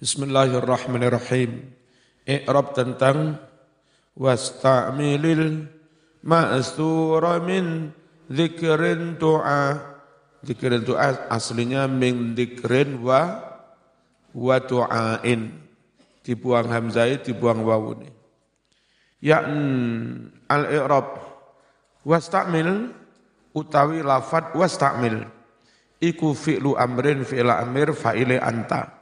Bismillahirrahmanirrahim. I'rab tentang wasta'milil ma'sura min dzikrin du'a. Dzikrin du'a aslinya min dzikrin wa wa du'ain. Dibuang hamzah, dibuang wawune. Ya'an al-i'rab wasta'mil utawi lafad wasta'mil iku fi'lu amrin fi'la amir fa'ile anta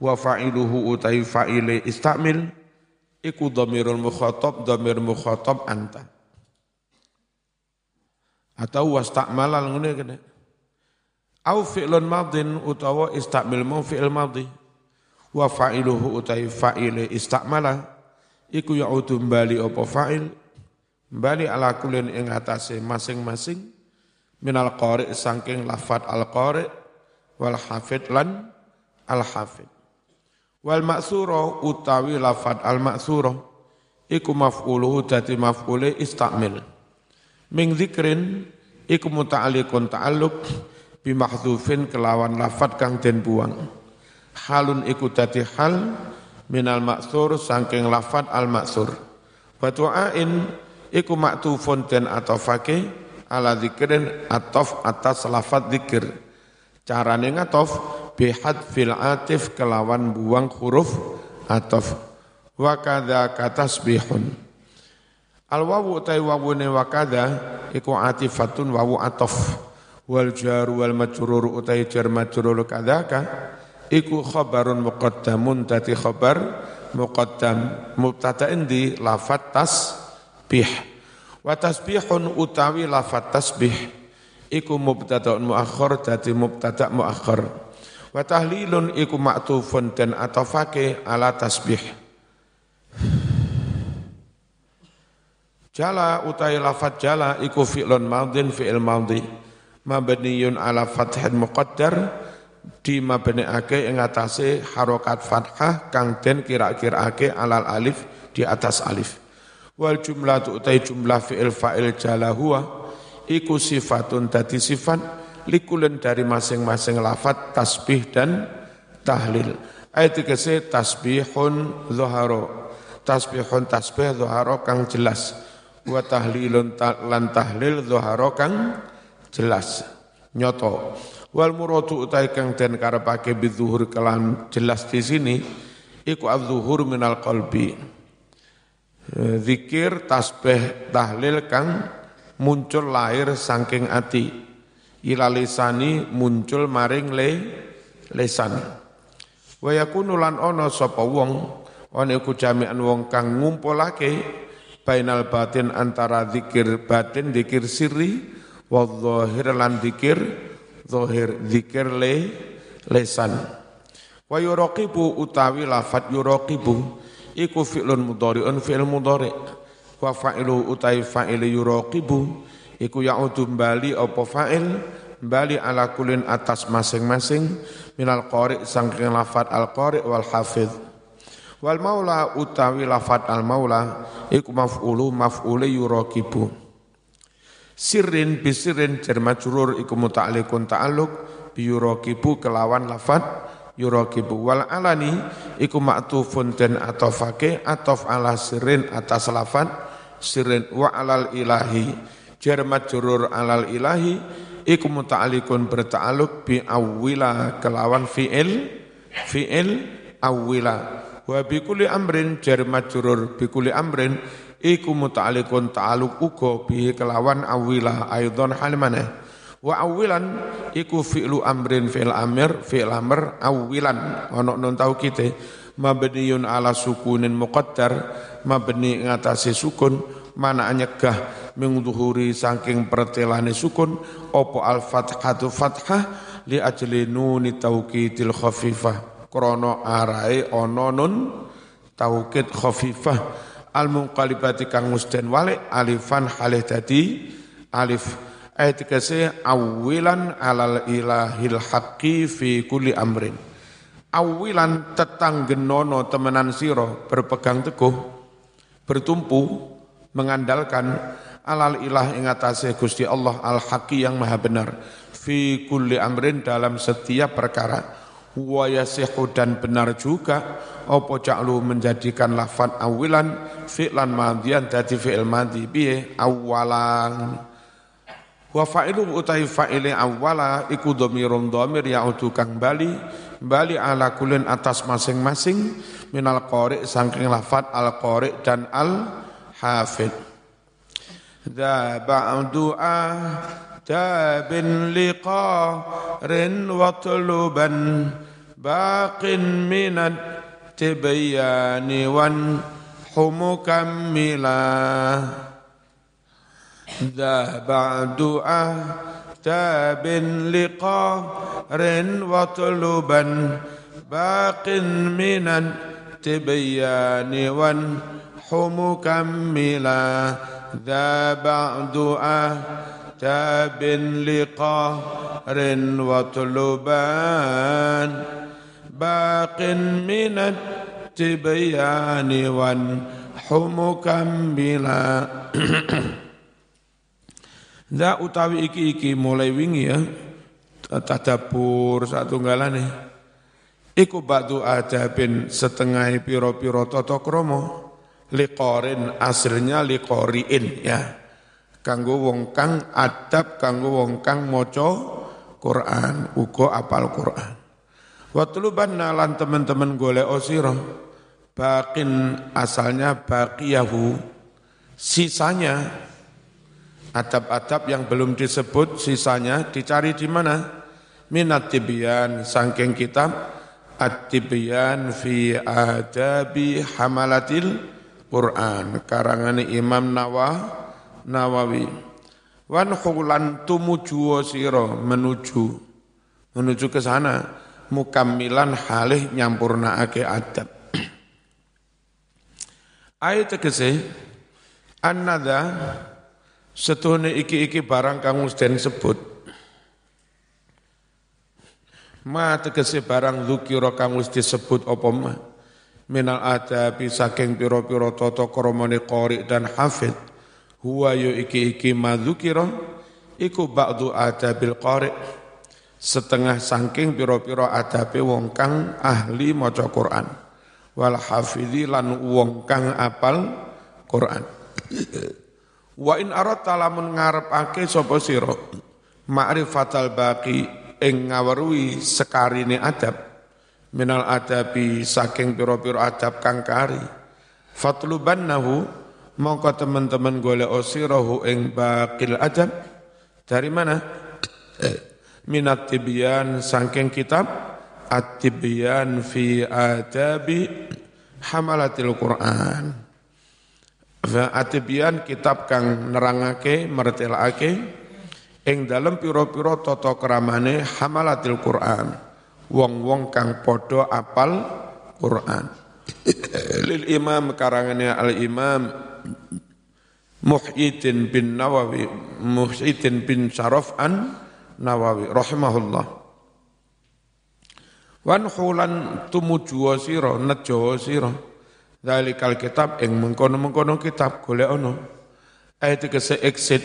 wa fa'iluhu utai fa'ile. Istamil iku dhamirul mukhatab dhamir mukhatab anta. Atau wastakmalal ngene kene. Au fi'lun madin utawa istamil mau fi'il madhi. Wa fa'iluhu utai fa'ile. Istakmala iku ya'udu bali apa fa'il. Bali ala kulin ing atase masing-masing. Minal qari saking lafat al qari wal hafid lan al hafid Wal maksuro utawi lafad al maksuro iku maf'uluhu dadi maf'ule istamil. Ming zikrin iku muta'alliqun ta'alluq bi kelawan lafad kang den buang. Halun iku dadi hal minal maksur saking lafad al maksur. Wa tu'ain iku maktufun den atofake ala zikrin atof atas lafad zikir. Carane ngatof bihad fil atif kelawan buang huruf atof. Wa kadza katasbihun. Al wawu tai wawune wa kadza iku atifatun wawu atof. Wal jar wal majrur utai jar majrur kadzaka iku khabarun muqaddamun. Tati khabar muqaddam mubtada'in di lafat tasbih. Wa tasbihun utawi lafat tasbih. Iku mubtada'un muakhir dadi mubtada' muakhir Wa tahlilun iku maktufun dan atofake ala tasbih. Jala utai lafat jala iku fi'lun madin fi'il madhi. Mabniyun ala fathin muqaddar di mabniake ing atase harokat fathah kang den kira-kirake alal alif di atas alif. Wal jumlah utai jumlah fi'il fa'il jala huwa iku sifatun dadi sifat likulen dari masing-masing lafat tasbih dan tahlil. Ayat dikasih tasbihun zuharo. Tasbihun tasbih zuharo kang jelas. Wa tahlilun lan tahlil zuharo kang jelas. Nyoto. Wal muradu utai kang den karepake bizuhur kelan jelas di sini iku az-zuhur minal qalbi. Zikir tasbih tahlil kang muncul lahir saking ati ila lisani muncul maring le lesan. Wa yakunu lan ana sapa wong ana iku jami'an wong kang ngumpulake bainal batin antara zikir batin zikir sirri wa dhahir lan zikir zahir zikir le lesan. Wa yuraqibu utawi lafat yuraqibu iku fi'lun mudhari'un fi'il mudhari' wa fa'ilu utai fa'il yuraqibu iku ya'udu bali apa fa'il? Bali ala kulin atas masing-masing minal qari sangking lafat al qari wal hafidh. Wal maula utawi lafat al maula iku maf'ulu maf'ule yurakibu. Sirrin bisirin jar majrur iku muta'alliqun ta'alluq bi yurakibu kelawan lafat yurakibu. Wal alani iku ma'tufun den atofake atof ala sirrin atas lafat sirrin wa alal ilahi jar majrur alal ilahi iku muta'alliqun berta'alluq bi awwila kelawan fi'il fi'il awwila. Wa bi kulli amrin jar majrur bi kulli amrin iku muta'alliqun ta'alluq uga bi kelawan awwila aidon hal mana wa awwilan iku fi'lu amrin fi'il amir fi'il amr awwilan. Ono non tau kita mabniyun ala sukunin muqaddar mabni ngatasi sukun mana nyegah mengduhuri saking pertelane sukun opo al fathatu fathah li ajli nuni taukidil khafifah. Krono arai ono nun taukid khafifah. Al munqalibati kang musden wale alifan halih dadi alif. Ayat kese awilan alal ilahil haqqi fi kulli amrin. Awilan tetanggenono temenan siro berpegang teguh bertumpu mengandalkan alal ilah ing atase Gusti Allah al haqi yang maha benar. Fi kulli amrin dalam setiap perkara. Wa yasihu dan benar juga. Apa ja'lu menjadikan lafad awilan fi'lan madhian dadi fi'il madhi piye? Awalan. Wa fa'ilu utai fa'ile awala iku dhamirun dhamir ya'udu kang bali. Bali ala kulin atas masing-masing minal qari saking lafad al qari dan al hafid dha ba'du تاب لقار وطلبا باق من التبيان وانح مكملا ذا بعد تاب لقار وطلبا باق من التبيان وانح مكملا ذا بعد تاب لقهر وطلبان باق من التبيان وانحم كمبلا Za utawi iki-iki mulai wingi ya tadabur satu galane iku batu adabin setengah piro-piro toto kromo liqorin aslinya liqoriin ya. Kanggo wong kang adab kanggo wong kang maca Quran uga apal Quran. Wa tulubanna lan teman-teman golek osira bakin asalnya baqiyahu. Sisanya adab-adab yang belum disebut sisanya dicari di mana? Minat tibian sangking kitab at-tibyan fi adabi hamalatil Quran. Karangan Imam Nawah Nawawi. Wan khulan tumuju sira menuju menuju ke sana. Mukammilan halih nyampurnaake adab ayat tegese annada setuhne iki-iki barang kang den sebut ma tegese barang zukira kang wis disebut apa ma minal adabi saking pira-pira tata kramane qari dan hafid huwa yu iki iki madzukira iku ba'du adabil qari. Setengah saking pira-pira adabe wong kang ahli maca Quran. Wal hafidhi lan wong kang apal Quran. Wa in aratta lamun ngarepake sapa sira? Ma'rifatal baqi ing ngaweruhi sekarine adab minal adabi saking pira-pira adab kang kari. Fatlubannahu mongko teman-teman golek osirahu ing bakil adab. Dari mana? Minat tibyan sangking kitab at-tibyan fi adabi hamalatil Quran. Fa atibyan kitab kang nerangake mertelake ing dalem pira-pira tata keramane hamalatil Quran wong-wong kang padha apal Quran. Lil imam karangane al imam Muhyiddin bin Nawawi Muhyiddin bin Syaraf an Nawawi rahimahullah. Wan hulan tumuju sira nejo sira. Dalikal kitab ing mengkono-mengkono kitab golek ono ayat kese exit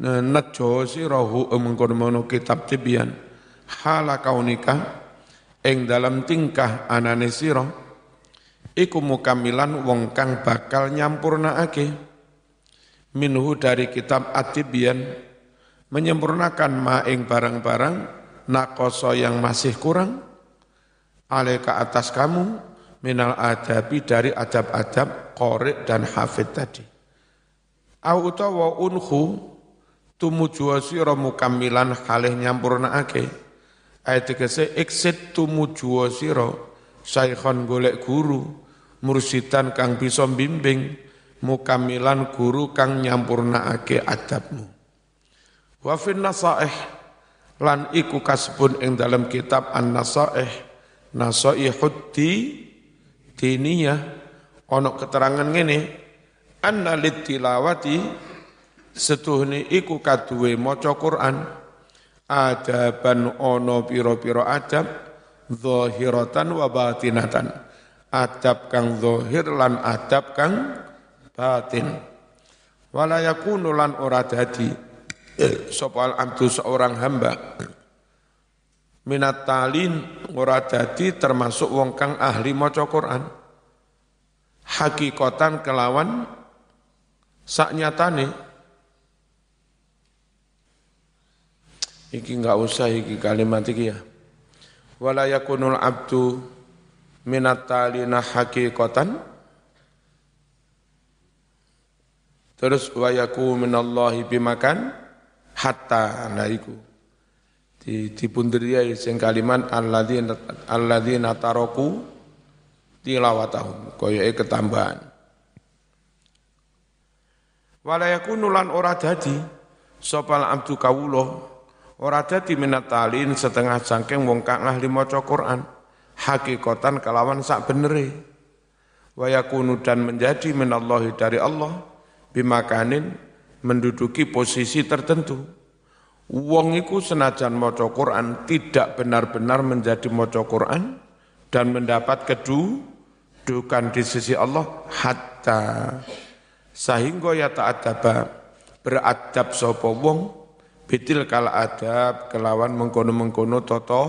nejo sira hu mengkono-mengkono kitab tibian. Hala kaunika ing dalam tingkah anane sira iku mukamilan wong kang bakal nyampurnaake minhu dari kitab Atibian menyempurnakan maing barang-barang nakoso yang masih kurang. Ale ke atas kamu minal adabi dari adab-adab korek dan hafid tadi. Au utawa unhu tumuju sira mukamilan halih nyampurnaake ayat tegese exit tumuju sira saikhon golek guru, mursidan kang bisa bimbing, mukamilan guru kang nyampurnaake adabmu. Wa fin nasaih lan iku kasbun ing dalam kitab An-Nasaih Nasaihud di diniyah ana keterangan ngene anna litilawati setuhne iku kaduwe maca Quran adaban ana pira-pira adab zahiratan wa batinatan. Adab kang zahir lan adab kang batin. Wala lan ora dadi. Sapa abdu seorang hamba. Minat talin ora dadi termasuk wong kang ahli maca Quran. Hakikatan kelawan sak iki enggak usah iki kalimat iki ya. Wala yakunul abdu minat talina hakikatan terus wa yaku minallahi bimakan hatta nah iku di dipundhiri sing kalimat alladzina alladzina taraku tilawatahum koyoke ketambahan. Wala yakunu ora dadi sopal abdu kawula ora dadi minat talin setengah cangkeng wong kang ahli maca Quran. Hakikatan kelawan sak benere wa yakunu dan menjadi minallahi dari Allah bimakanin menduduki posisi tertentu. Wong iku senajan maca Quran tidak benar-benar menjadi maca Quran dan mendapat kedudukan di sisi Allah hatta. Sehingga ya ta'adaba beradab sapa wong bitil kala adab kelawan mengkono-mengkono toto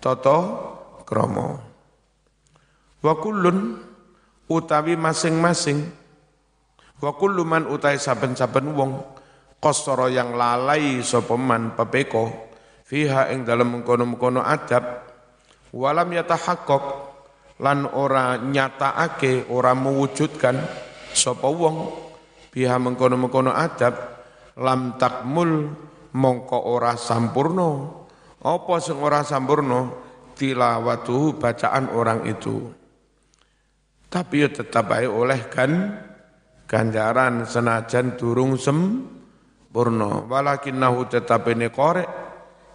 toto kromo. Wa kullun utawi masing-masing. Wa kullu man utai saben-saben wong qasara yang lalai sapa man pepeko fiha ing dalam mengkono-mengkono adab walam yatahaqqaq lan ora nyataake ora mewujudkan sapa wong biha mengkono-mengkono adab lam takmul mongko ora sampurno apa sing ora sampurno tilawatuhu bacaan orang itu. Tapi ya tetap baik oleh kan ganjaran senajan durung sem purna walakinnahu tetapene korek.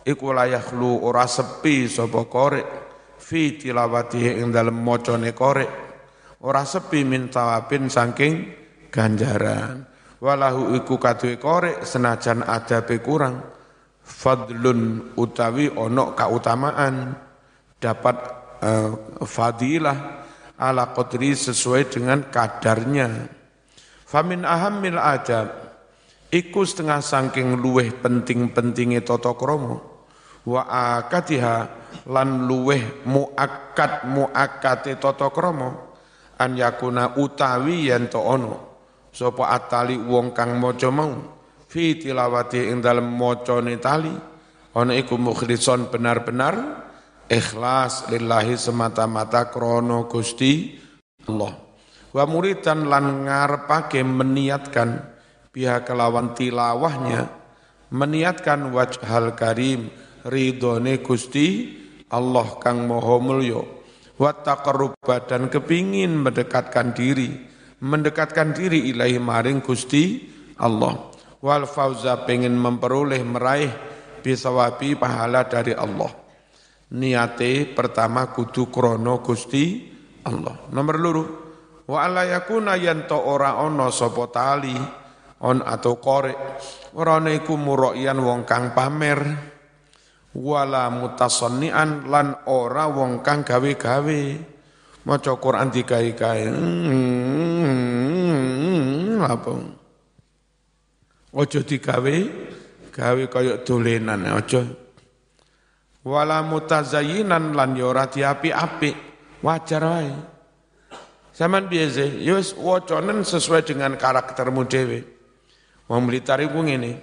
Iku layahlu ora sepi sapa korek. Fi tilawatihi ing dalem macane korek. Ora sepi min tawabin saking ganjaran walahu iku kaduwe korek senajan adabe kurang fadlun utawi ono kautamaan. Dapat uh, fadilah ala qadri sesuai dengan kadarnya. Famin ahammil adab iku setengah sangking luweh penting-pentinge tata krama. Wa akatiha lan luweh muakkad muakkate tata krama an yakuna utawi yen to ana sapa atali wong kang maca mau? Fi tilawati ing dalem macane tali. Ana iku mukhlison benar-benar. Ikhlas lillahi semata-mata krono Gusti Allah. Wa muridan lan ngarepake meniatkan pihak kelawan tilawahnya meniatkan wajhal karim ridhone Gusti Allah kang moho mulya. Wa taqarruba dan kepingin mendekatkan diri mendekatkan diri ilahi maring Gusti Allah. Wal fauza pengen memperoleh meraih bisawabi pahala dari Allah. Niate pertama kudu krono Gusti Allah. Nomor luru. Wa ala yakuna yanto ora ono sapa tali on atau kore ora iku muroian wong kang pamer. Wala mutasannian lan ora wong kang gawe-gawe maca Quran hmm, apa ojo digawe gawe kaya dolenan ojo wala mutazayyinan lan yo ora diapi-api wajar wae Zaman biasa, yus waconen sesuai dengan karaktermu dewe. Wong Blitar iku ngene.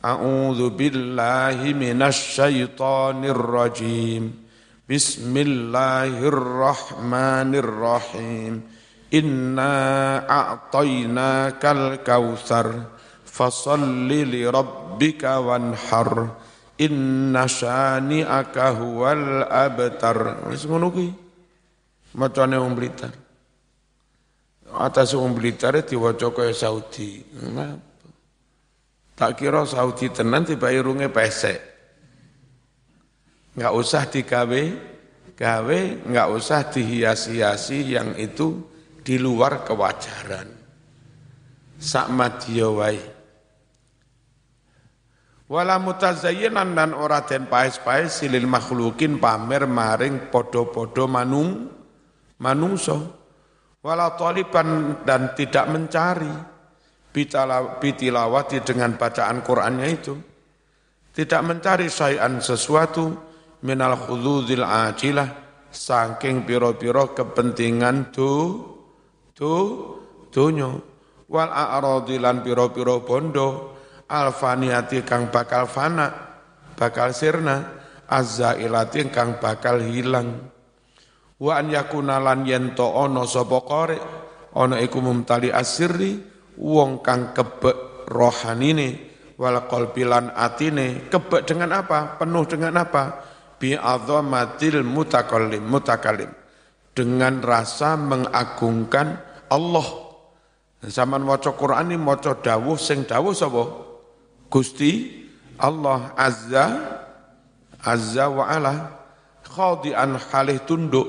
A'udzu billahi minasyaitonir rajim. Bismillahirrahmanirrahim. Inna a'tainakal kautsar fasalli li rabbika wanhar. Inna syani'aka huwal abtar. Wis ngono kuwi. Macane wong Blitar atas wong Blitar diwaca kaya Saudi. Tak kira Saudi tenan tiba irunge pesek. Enggak usah digawe, gawe, enggak usah dihias-hiasi yang itu di luar kewajaran. Sak madya wae. Wala mutazayyinan dan ora den paes-paes silil makhlukin pamer maring podo-podo manung manungso wala taliban dan tidak mencari bitilawati dengan bacaan Qur'annya itu tidak mencari syai'an sesuatu minal khududil ajilah saking piro-piro kepentingan tu tu dunyo. Wal a'radilan piro-piro bondo alfaniati kang bakal fana bakal sirna azzailati kang bakal hilang. Wa an yakuna lan yen to ana sapa qari ana iku mumtali asirri wong kang kebek rohanine wal qalbi lan atine kebek dengan apa penuh dengan apa bi azamatil mutakallim mutakallim. Dengan rasa mengagungkan Allah. Zaman maca Quran ini maca dawuh sing dawuh sapa? Gusti Allah azza azza wa ala khadi'an halih tunduk.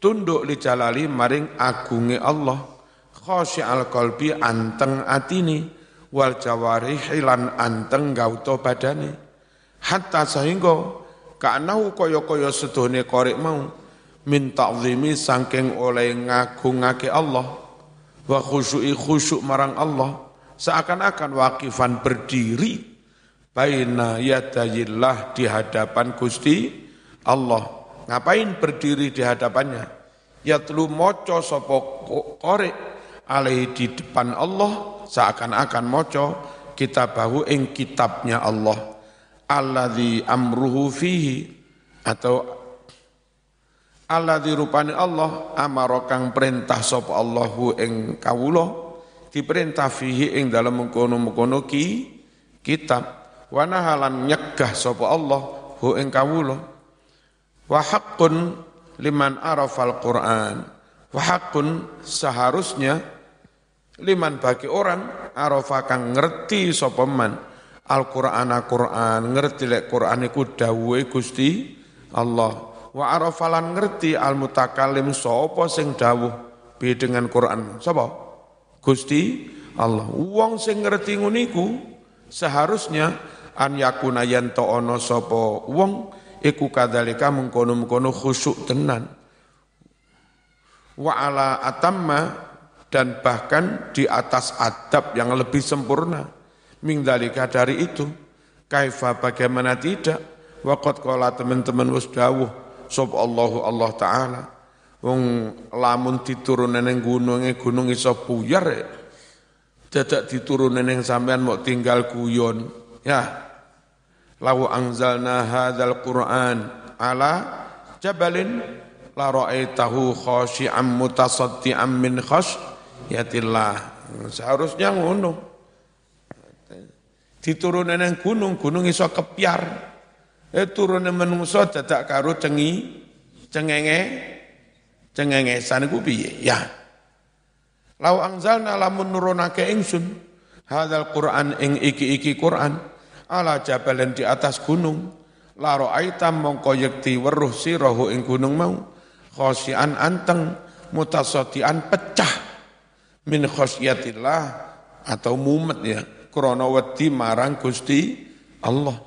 Tunduk li jalali maring agunge Allah. Khasyi'al qalbi anteng atini. Wal jawarihi lan anteng gauto badane. Hatta sehingga Ka'nahu kaya-kaya sedone korek mau. Min ta'zimi sangking oleh ngagungake Allah. Wa khusyu'i khusyuk marang Allah. Seakan-akan wakifan berdiri baina yadayillah di hadapan Gusti Allah. Ngapain berdiri di hadapannya? Ya telu moco sopo korek alaihi di depan Allah. Seakan-akan moco kita bahu ing kitabnya Allah alladzi amruhu fihi atau alladzi rupani Allah amara kang perintah sapa Allahu ing kawula diperintah fihi ing dalam mengkono-mengkono ki kitab. Wa nahalan nyegah sapa Allah hu ing kawula. Wa haqqun liman arafal Qur'an. Wa haqqun seharusnya liman bagi orang arafa kang ngerti sapa man Al-Qur'an Al-Qur'an ngerti lek Qur'an iku dawuhe Gusti Allah. Wa arafalan ngerti al-mutakallim sapa sing dawuh bi dengan Qur'an? Sapa? Gusti Allah. Wong sing ngerti nguniku seharusnya an yakuna yanto ana sapa wong iku kadzalika mengkono-mengkono khusyuk tenan. Wa ala atamma dan bahkan di atas adab yang lebih sempurna Mingdalika dari itu, kaifa bagaimana tidak, waqat kala teman-teman wis dawuh, Allahu Allah Ta'ala, wong lamun diturunen ning gununge gunung iso buyar ya. Dadak diturunen ning sampean mau tinggal guyon. Ya. Lawu anzalna hadzal Qur'an ala jabalin la ra'aitahu khashi'an mutasaddian min khasyatillah. Seharusnya ngono diturunen nang gunung, gunung iso kepiar. Eh turune menungso dadak karo cengi cengenge cengengesan iku piye? Ya. Lau angzalna lamun nurunake ingsun hadzal Qur'an ing iki-iki Qur'an ala jabalan di atas gunung la ra'aita mongko yekti weruh sirahu ing gunung mau khosian anteng mutasadian pecah min khosyatillah atau mumet ya krana wedi marang Gusti Allah.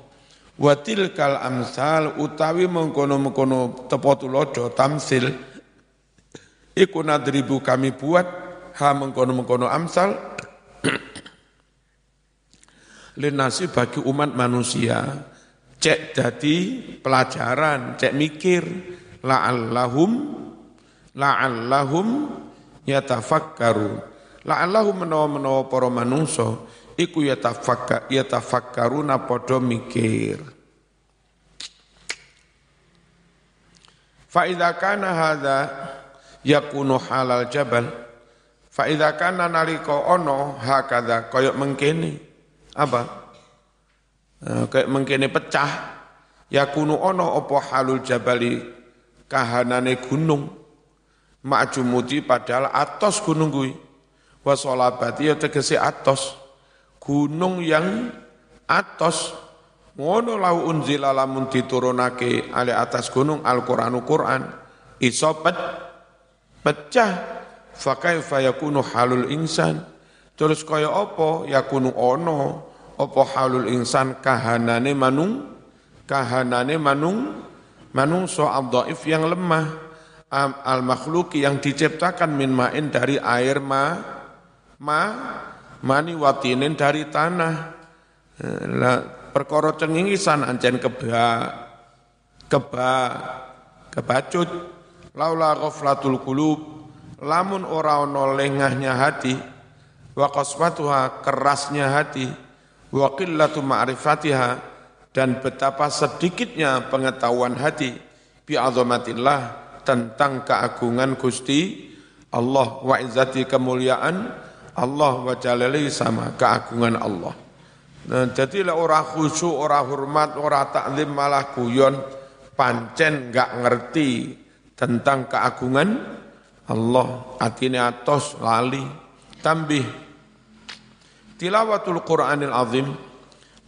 Wa tilkal amsal utawi mengkono-mengkono tepo tulodo tamsil. Iku nadribu kami buat ha mengkono-mengkono amsal. Linasi bagi umat manusia cek dadi pelajaran cek mikir. La'allahum la'allahum yatafakkaru. La'allahum menawa-menawa para manungsa iku yatafakka yatafakkaruna padha mikir. Fa idza kana hadza yakunu halal jabal fa idza kana nalika ana hakadha kaya mengkene. Apa? Eh, kaya mengkene pecah yakunu ana apa halul jabali kahanane gunung. Ma'jumuti padahal atos gunung kuwi. Wa ya tegese atos gunung yang atas. Ngono lau unzila lamun diturunake ale atas gunung Al-Qur'anu Qur'an. Iso pet, pecah. Fa kaifa yakunu halul insan? Terus kaya apa? Yakunu ono. Apa halul insan? Kahanane manung kahanane manung manungso dhaif yang lemah. Al makhluki yang diciptakan min ma'in dari air ma ma mani watinin dari tanah. Lah perkara cengingisan ancen kebak keba kebacut laula ghaflatul qulub lamun ora ana lengahnya hati wa qaswatuha kerasnya hati wa qillatu ma'rifatiha dan betapa sedikitnya pengetahuan hati bi azamatillah tentang keagungan Gusti Allah wa izzati kemuliaan Allah wa jalali sama keagungan Allah. Nah, jadi lah orang khusyuk, orang hormat, orang taklim malah guyon, pancen enggak ngerti tentang keagungan Allah. Artinya atos lali. Tambih. Tilawatul Qur'anil Azim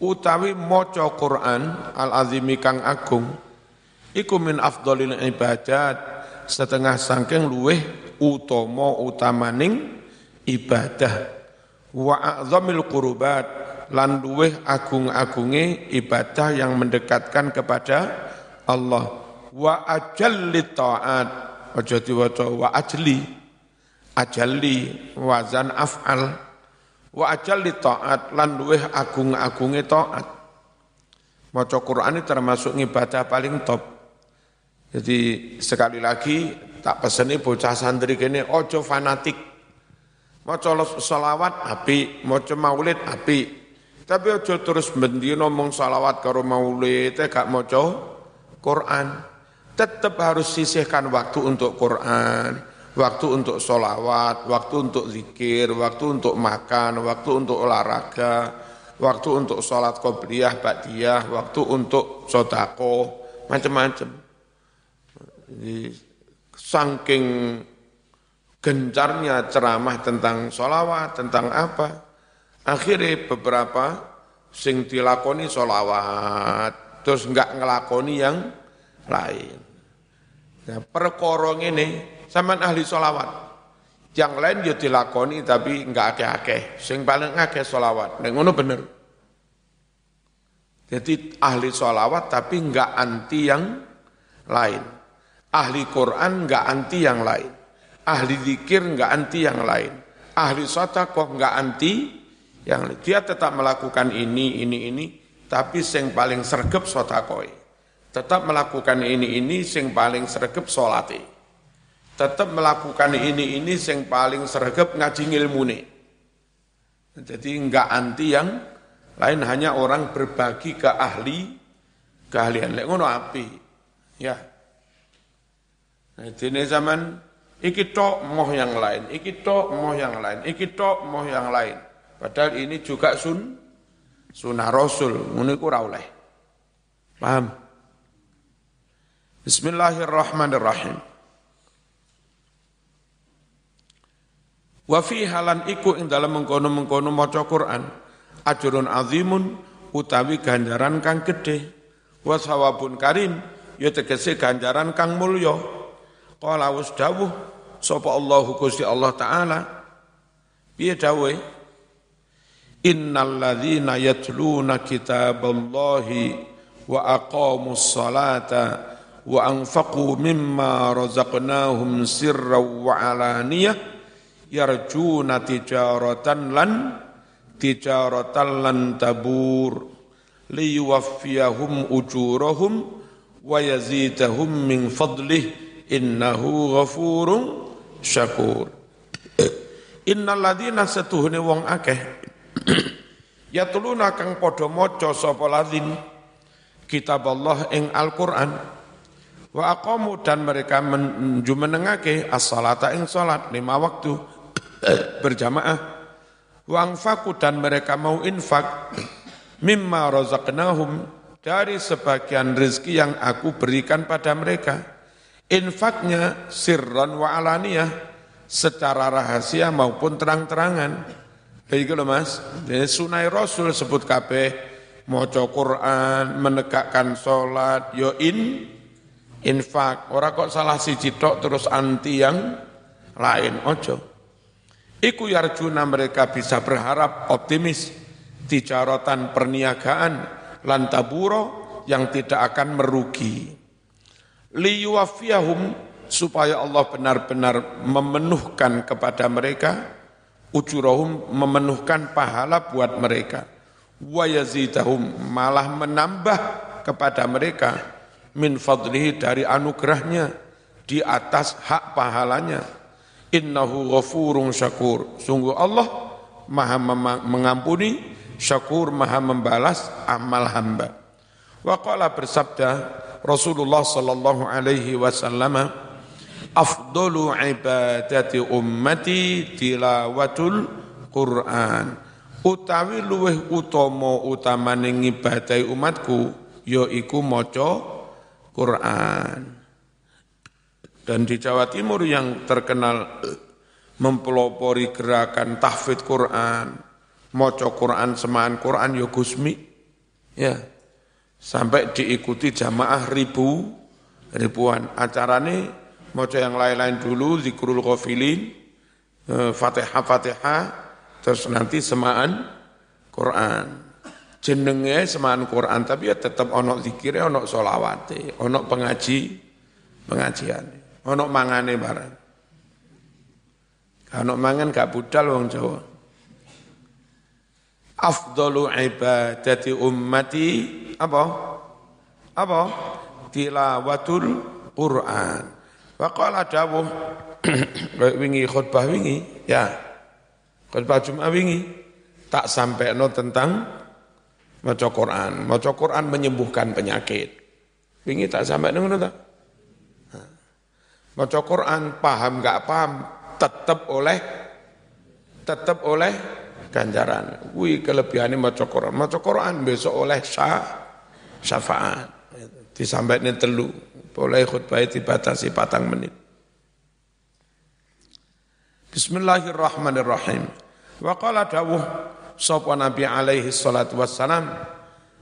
utawi maca Qur'an al azimi kang agung iku min afdhalil ibadat setengah sangking luweh utama utamaning ibadah. Wa a'zamil qurubat lan luweh agung-agunge ibadah yang mendekatkan kepada Allah. Wa ajalli ta'at aja diwaca wa ajli. Ajalli wazan af'al. Wa ajalli ta'at lan luweh agung-agunge taat. Maca Quran ini termasuk ibadah paling top. Jadi sekali lagi tak peseni bocah santri kene ojo fanatik maca selawat api maca maulid api tapi ojo terus bendino ngomong salawat karo maulid gak maca Quran. Tetap harus sisihkan waktu untuk Quran, waktu untuk solawat, waktu untuk zikir, waktu untuk makan, waktu untuk olahraga, waktu untuk sholat qobliyah, ba'diyah, waktu untuk sodako, macam-macam. Saking gencarnya ceramah tentang solawat, tentang apa, akhirnya beberapa sing dilakoni solawat, terus enggak ngelakoni yang lain. Nah, perkorong ini sama ahli solawat. Yang lain ya dilakoni tapi enggak akeh-akeh. Sing paling akeh solawat. Nah, ngono bener. Jadi ahli solawat tapi enggak anti yang lain. Ahli Quran enggak anti yang lain. Ahli zikir enggak anti yang lain. Ahli sotakoh enggak anti yang lain. Dia tetap melakukan ini, ini, ini tapi sing paling sergep sotakoi. Tetap melakukan ini ini sing paling sergep solati. Tetap melakukan ini ini sing paling sergep ngaji ilmune. Jadi enggak anti yang lain hanya orang berbagi ke ahli keahlian. Lek ngono api. Ya. Nah, ini zaman iki tok moh yang lain, iki tok moh yang lain, iki tok moh yang lain. Padahal ini juga sun Sunnah Rasul, ngono iku. Paham? Bismillahirrahmanirrahim. Wa fi halan iku ing dalam mengkono-mengkono maca Quran ajrun azimun utawi ganjaran kang gedhe wa sawabun karim ya tegese ganjaran kang mulya qala wasdawuh sapa Allahu Gusti Allah taala? Piye dawuhe? Innalladzina yatluna kitaballahi wa aqamus salata wa anfaqu mimma razaqnahum sirran wa alaniyah yarjuna tijaratan lan tijaratan lan tabur liyuwaffiyahum ujurahum wa yazidahum min fadlih innahu ghafurun syakur. Innalladzina satuhne wong akeh ya tuluna kang padha maca sapa ladin kitab Allah ing Al-Qur'an. Wa aqamu dan mereka menjumenengake as-salata ing salat lima waktu berjamaah. Wa anfaqu dan mereka mau infak mimma razaqnahum dari sebagian rezeki yang aku berikan pada mereka infaknya sirran wa alaniyah secara rahasia maupun terang-terangan Iku lho Mas, ini sunai Rasul sebut kabeh maca Quran, menegakkan sholat, yo in infak. Ora kok salah si tok terus anti yang lain, ojo. Iku yarjuna mereka bisa berharap optimis tijaratan perniagaan lantaburo yang tidak akan merugi. Liyuwafiyahum supaya Allah benar-benar memenuhkan kepada mereka ujurahum memenuhkan pahala buat mereka wa malah menambah kepada mereka min fadlihi dari anugerahnya di atas hak pahalanya. Innahu ghafurun syakur. Sungguh Allah maha mengampuni, syakur maha membalas amal hamba. Wa qala bersabda Rasulullah sallallahu alaihi wasallam afdalu ibadati ummati tilawatul Quran. Utawi luweh utama utamane ngibadahi umatku yaiku maca Quran. Dan di Jawa Timur yang terkenal mempelopori gerakan tahfidz Quran maca Quran semaan Quran ya Gusmi ya sampai diikuti jamaah ribu ribuan acarane maca yang lain-lain dulu zikrul ghafilin eh, Fatihah-Fatihah terus nanti semaan Quran. Jenenge semaan Quran tapi ya tetap ono zikire, ono solawate, ono pengaji, pengajian, ono mangane barang. Ono mangan gak budal wong Jawa. Afdalu ibadati ummati apa? Apa? Tilawatul Quran. Wa qala dawuh wingi khutbah wingi ya Khutbah Jumat wingi tak sampai no tentang maca Quran. Maca Quran menyembuhkan penyakit. Wingi tak sampai no tak? Maca Quran paham enggak paham tetap oleh tetap oleh ganjaran. Wih kelebihannya maca Quran. Maca Quran besok oleh sya, syafaat. Disampaikan telu. Boleh khutbah dibatasi patang menit. Bismillahirrahmanirrahim. Wa qala dawuh sapa Nabi alaihi salatu wassalam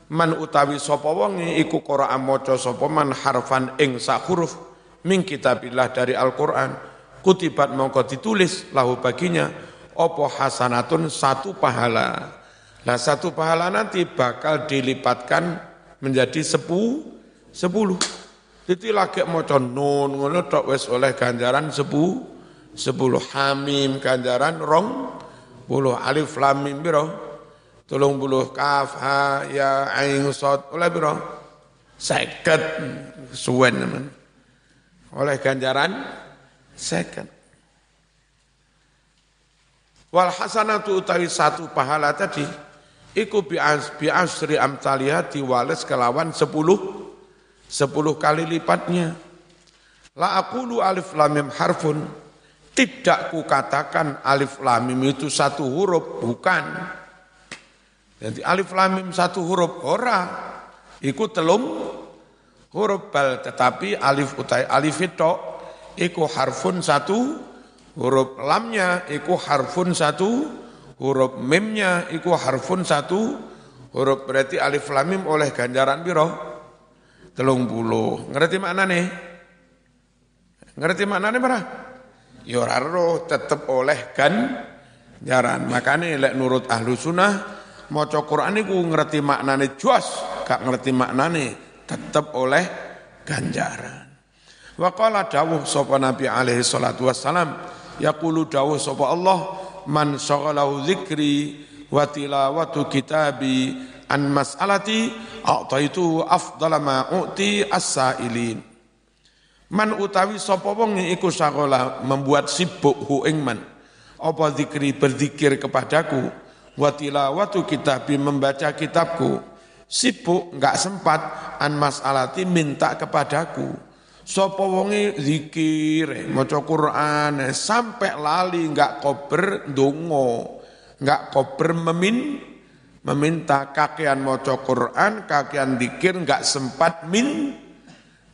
man utawi sapa wong iku Qur'an maca sapa man harfan ing sak huruf min kitabillah dari Al-Qur'an kutibat mongko ditulis lahu baginya opo hasanatun? Satu pahala. Nah satu pahala nanti bakal dilipatkan menjadi sepu, sepuluh. Jadi lagi mau nun ngono tok wes oleh ganjaran sepuluh sepuluh. Hamim ganjaran rong puluh. Alif lam mim biro tulung puluh. Kaf ha ya ain sod oleh biro seket. Suwen oleh ganjaran seket wal hasanatu utawi satu pahala tadi iku bi asri amtalia diwales kelawan sepuluh sepuluh kali lipatnya la aqulu alif lam mim harfun tidak kukatakan alif lamim itu satu huruf, bukan. Jadi alif lamim satu huruf, ora. Iku telung huruf bal, tetapi alif utai alif itu, iku harfun satu huruf lamnya, iku harfun satu huruf mimnya, iku harfun satu huruf. Berarti alif lamim oleh ganjaran biro, telung puluh. Ngerti makna nih? Ngerti makna nih ya ora tetep oleh kan jaran. Makanya lek nurut ahlu sunnah maca Quran niku ngerti maknane juas, gak ngerti maknane tetep oleh ganjaran. Wa qala dawuh sapa Nabi alaihi salatu wassalam yaqulu dawuh sapa Allah man syaghalahu dzikri wa tilawatu kitabi an mas'alati a'taitu afdala ma u'ti as-sailin Man utawi sapa wong iku sakola membuat sibuk hu ing man. Apa zikri berzikir kepadaku wa tilawatu kitabi membaca kitabku. Sibuk enggak sempat an masalati minta kepadaku. Sapa wonge zikir, maca Quran sampai lali enggak kober dongo, enggak kober memin meminta kakean maca Quran, kakean zikir enggak sempat min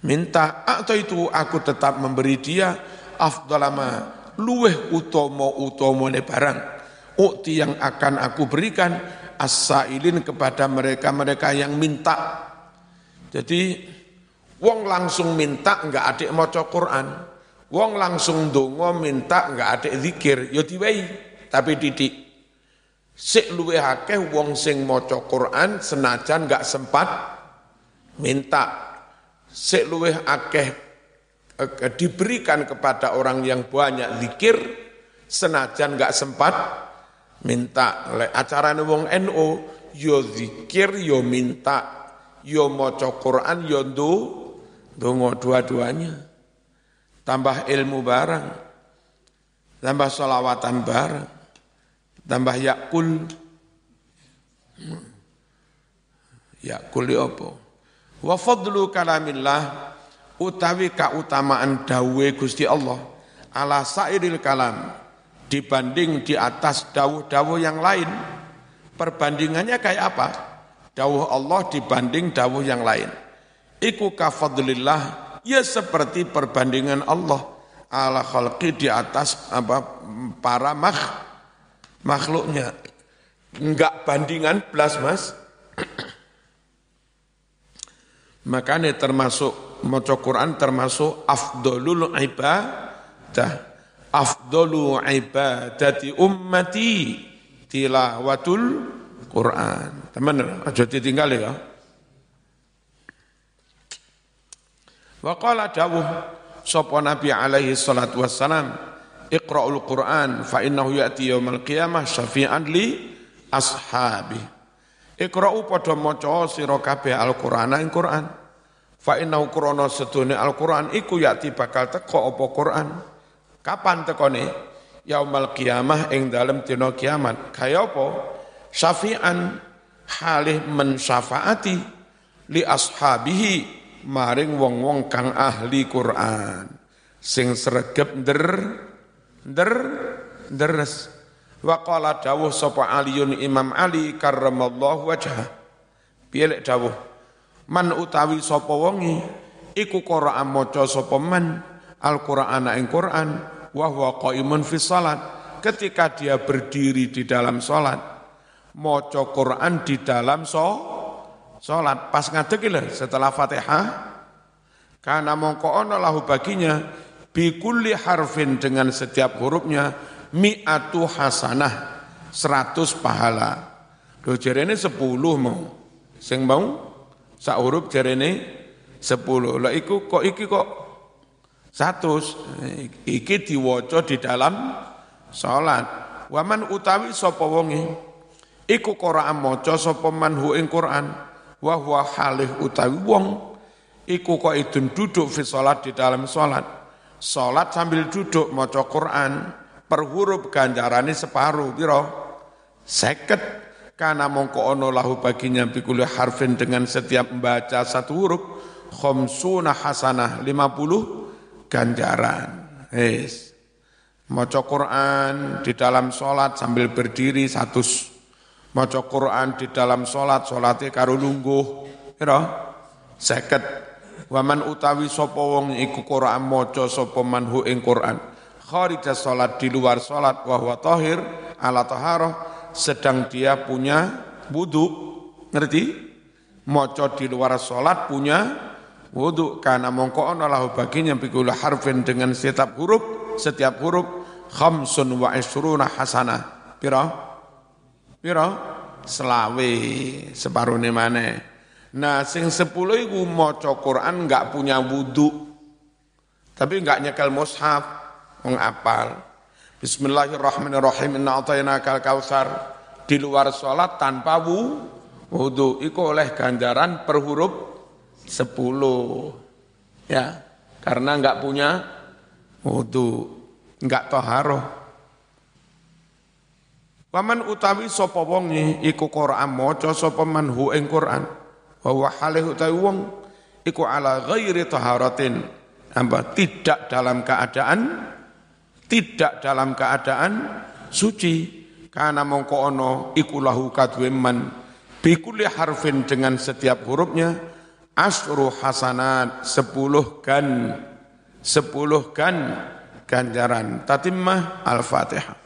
minta atau itu aku tetap memberi dia afdalama luweh utomo utomo ne barang ukti yang akan aku berikan as-sailin kepada mereka-mereka yang minta. Jadi wong langsung minta enggak adik maca Quran. Wong langsung dongo minta enggak adik zikir. Yo diwehi tapi didik. Sik luweh akeh wong sing maca Quran senajan enggak sempat minta. Sik luweh akeh eh, diberikan kepada orang yang banyak zikir senajan nggak sempat minta. Le acarane wong NU yo zikir yo minta. Yo maca Quran yo Dongo dua-duanya. Tambah ilmu barang. Tambah solawatan barang. Tambah yakul. Yakul di apa? Wa fadlu kalamillah utawi kautamaan dawe Gusti Allah ala sairil kalam dibanding di atas dawuh-dawuh yang lain. Perbandingannya kayak apa? Dawuh Allah dibanding dawuh yang lain. Iku kafadlillah, ya seperti perbandingan Allah ala khalqi di atas apa para makh, makhluknya. Enggak bandingan belas mas. Makanya termasuk maca Quran termasuk afdolul ibadah. Afdolu ibadati ummati tilawatul Quran. Teman, aja ditinggal ya. Wa qala dawuh sapa Nabi alaihi salatu wassalam Iqra'ul Qur'an fa innahu ya'ti yaumal qiyamah syafi'an li ashabi. Iqra'u padha maca sira kabeh Al-Qur'an ing Qur'an. Fa innahu qur'ana sedune Al-Qur'an iku ya'ti bakal teko apa Qur'an. Kapan tekone? Yaumal qiyamah ing dalem dina kiamat. Kaya apa? Syafi'an halih mensyafaati li ashabihi maring wong-wong kang ahli Quran. Sing sregep der der deres wa qala dawuh sapa Aliun Imam Ali karramallahu wajha piye dawuh? Man utawi sapa wongi iku Qur'an maca sapa man Al-Qur'an ing Qur'an wa huwa qaimun fi salat ketika dia berdiri di dalam salat maca Quran di dalam so Sholat pas ngadeg setelah Fatihah karena mongko ono lahu baginya bikulli harfin dengan setiap hurufnya mi'atu hasanah seratus pahala. Lho jarene sepuluh mau. Sing mau sak huruf jarene sepuluh. Lah iku kok iki kok satu iki diwaca di dalam salat. Waman utawi sapa wonge iku Qur'an maca sapa manhu ing Qur'an wa huwa halih utawi wong iku kok idun duduk fi salat di dalam salat. Salat sambil duduk maca Quran per huruf ganjarane separuh pira seket. Karena mongko ono lahu baginya bikuli harfin dengan setiap membaca satu huruf khomsuna hasanah 50 ganjaran. Yes. maca Quran di dalam salat sambil berdiri satu maca Quran di dalam salat, salate karo lungguh, pira? 50. Waman utawi sapa wong iku Quran maca sapa manhu ing Quran. Kharija salat di luar salat wa huwa tahir ala taharah sedang dia punya wudu. Ngerti? Maca di luar salat punya wudu karena mongko ana lahu baginya bikul harfin dengan setiap huruf setiap huruf khamsun wa isruna hasanah. Pira? Piro? Selawe, separone mana? Nah, sing sepuluh iku maca Quran enggak punya wudhu. Tapi enggak nyekel mushaf, wong apal. Bismillahirrahmanirrahim. Inna kal kautsar. Di luar sholat tanpa wu, wudhu. Iku oleh ganjaran per sepuluh. Ya, karena enggak punya wudhu. Enggak toharoh. Waman utawi sapa wonge iku Quran maca sapa manhu ing Quran? Wa huwa halih utawi wong iku ala ghairi taharatin. Apa tidak dalam keadaan tidak dalam keadaan suci. Karena mongko ono iku lahu kadwe man bikulli harfin dengan setiap hurufnya asru hasanat sepuluh gan. Sepuluh gan. Ganjaran. Tatimah al-fatihah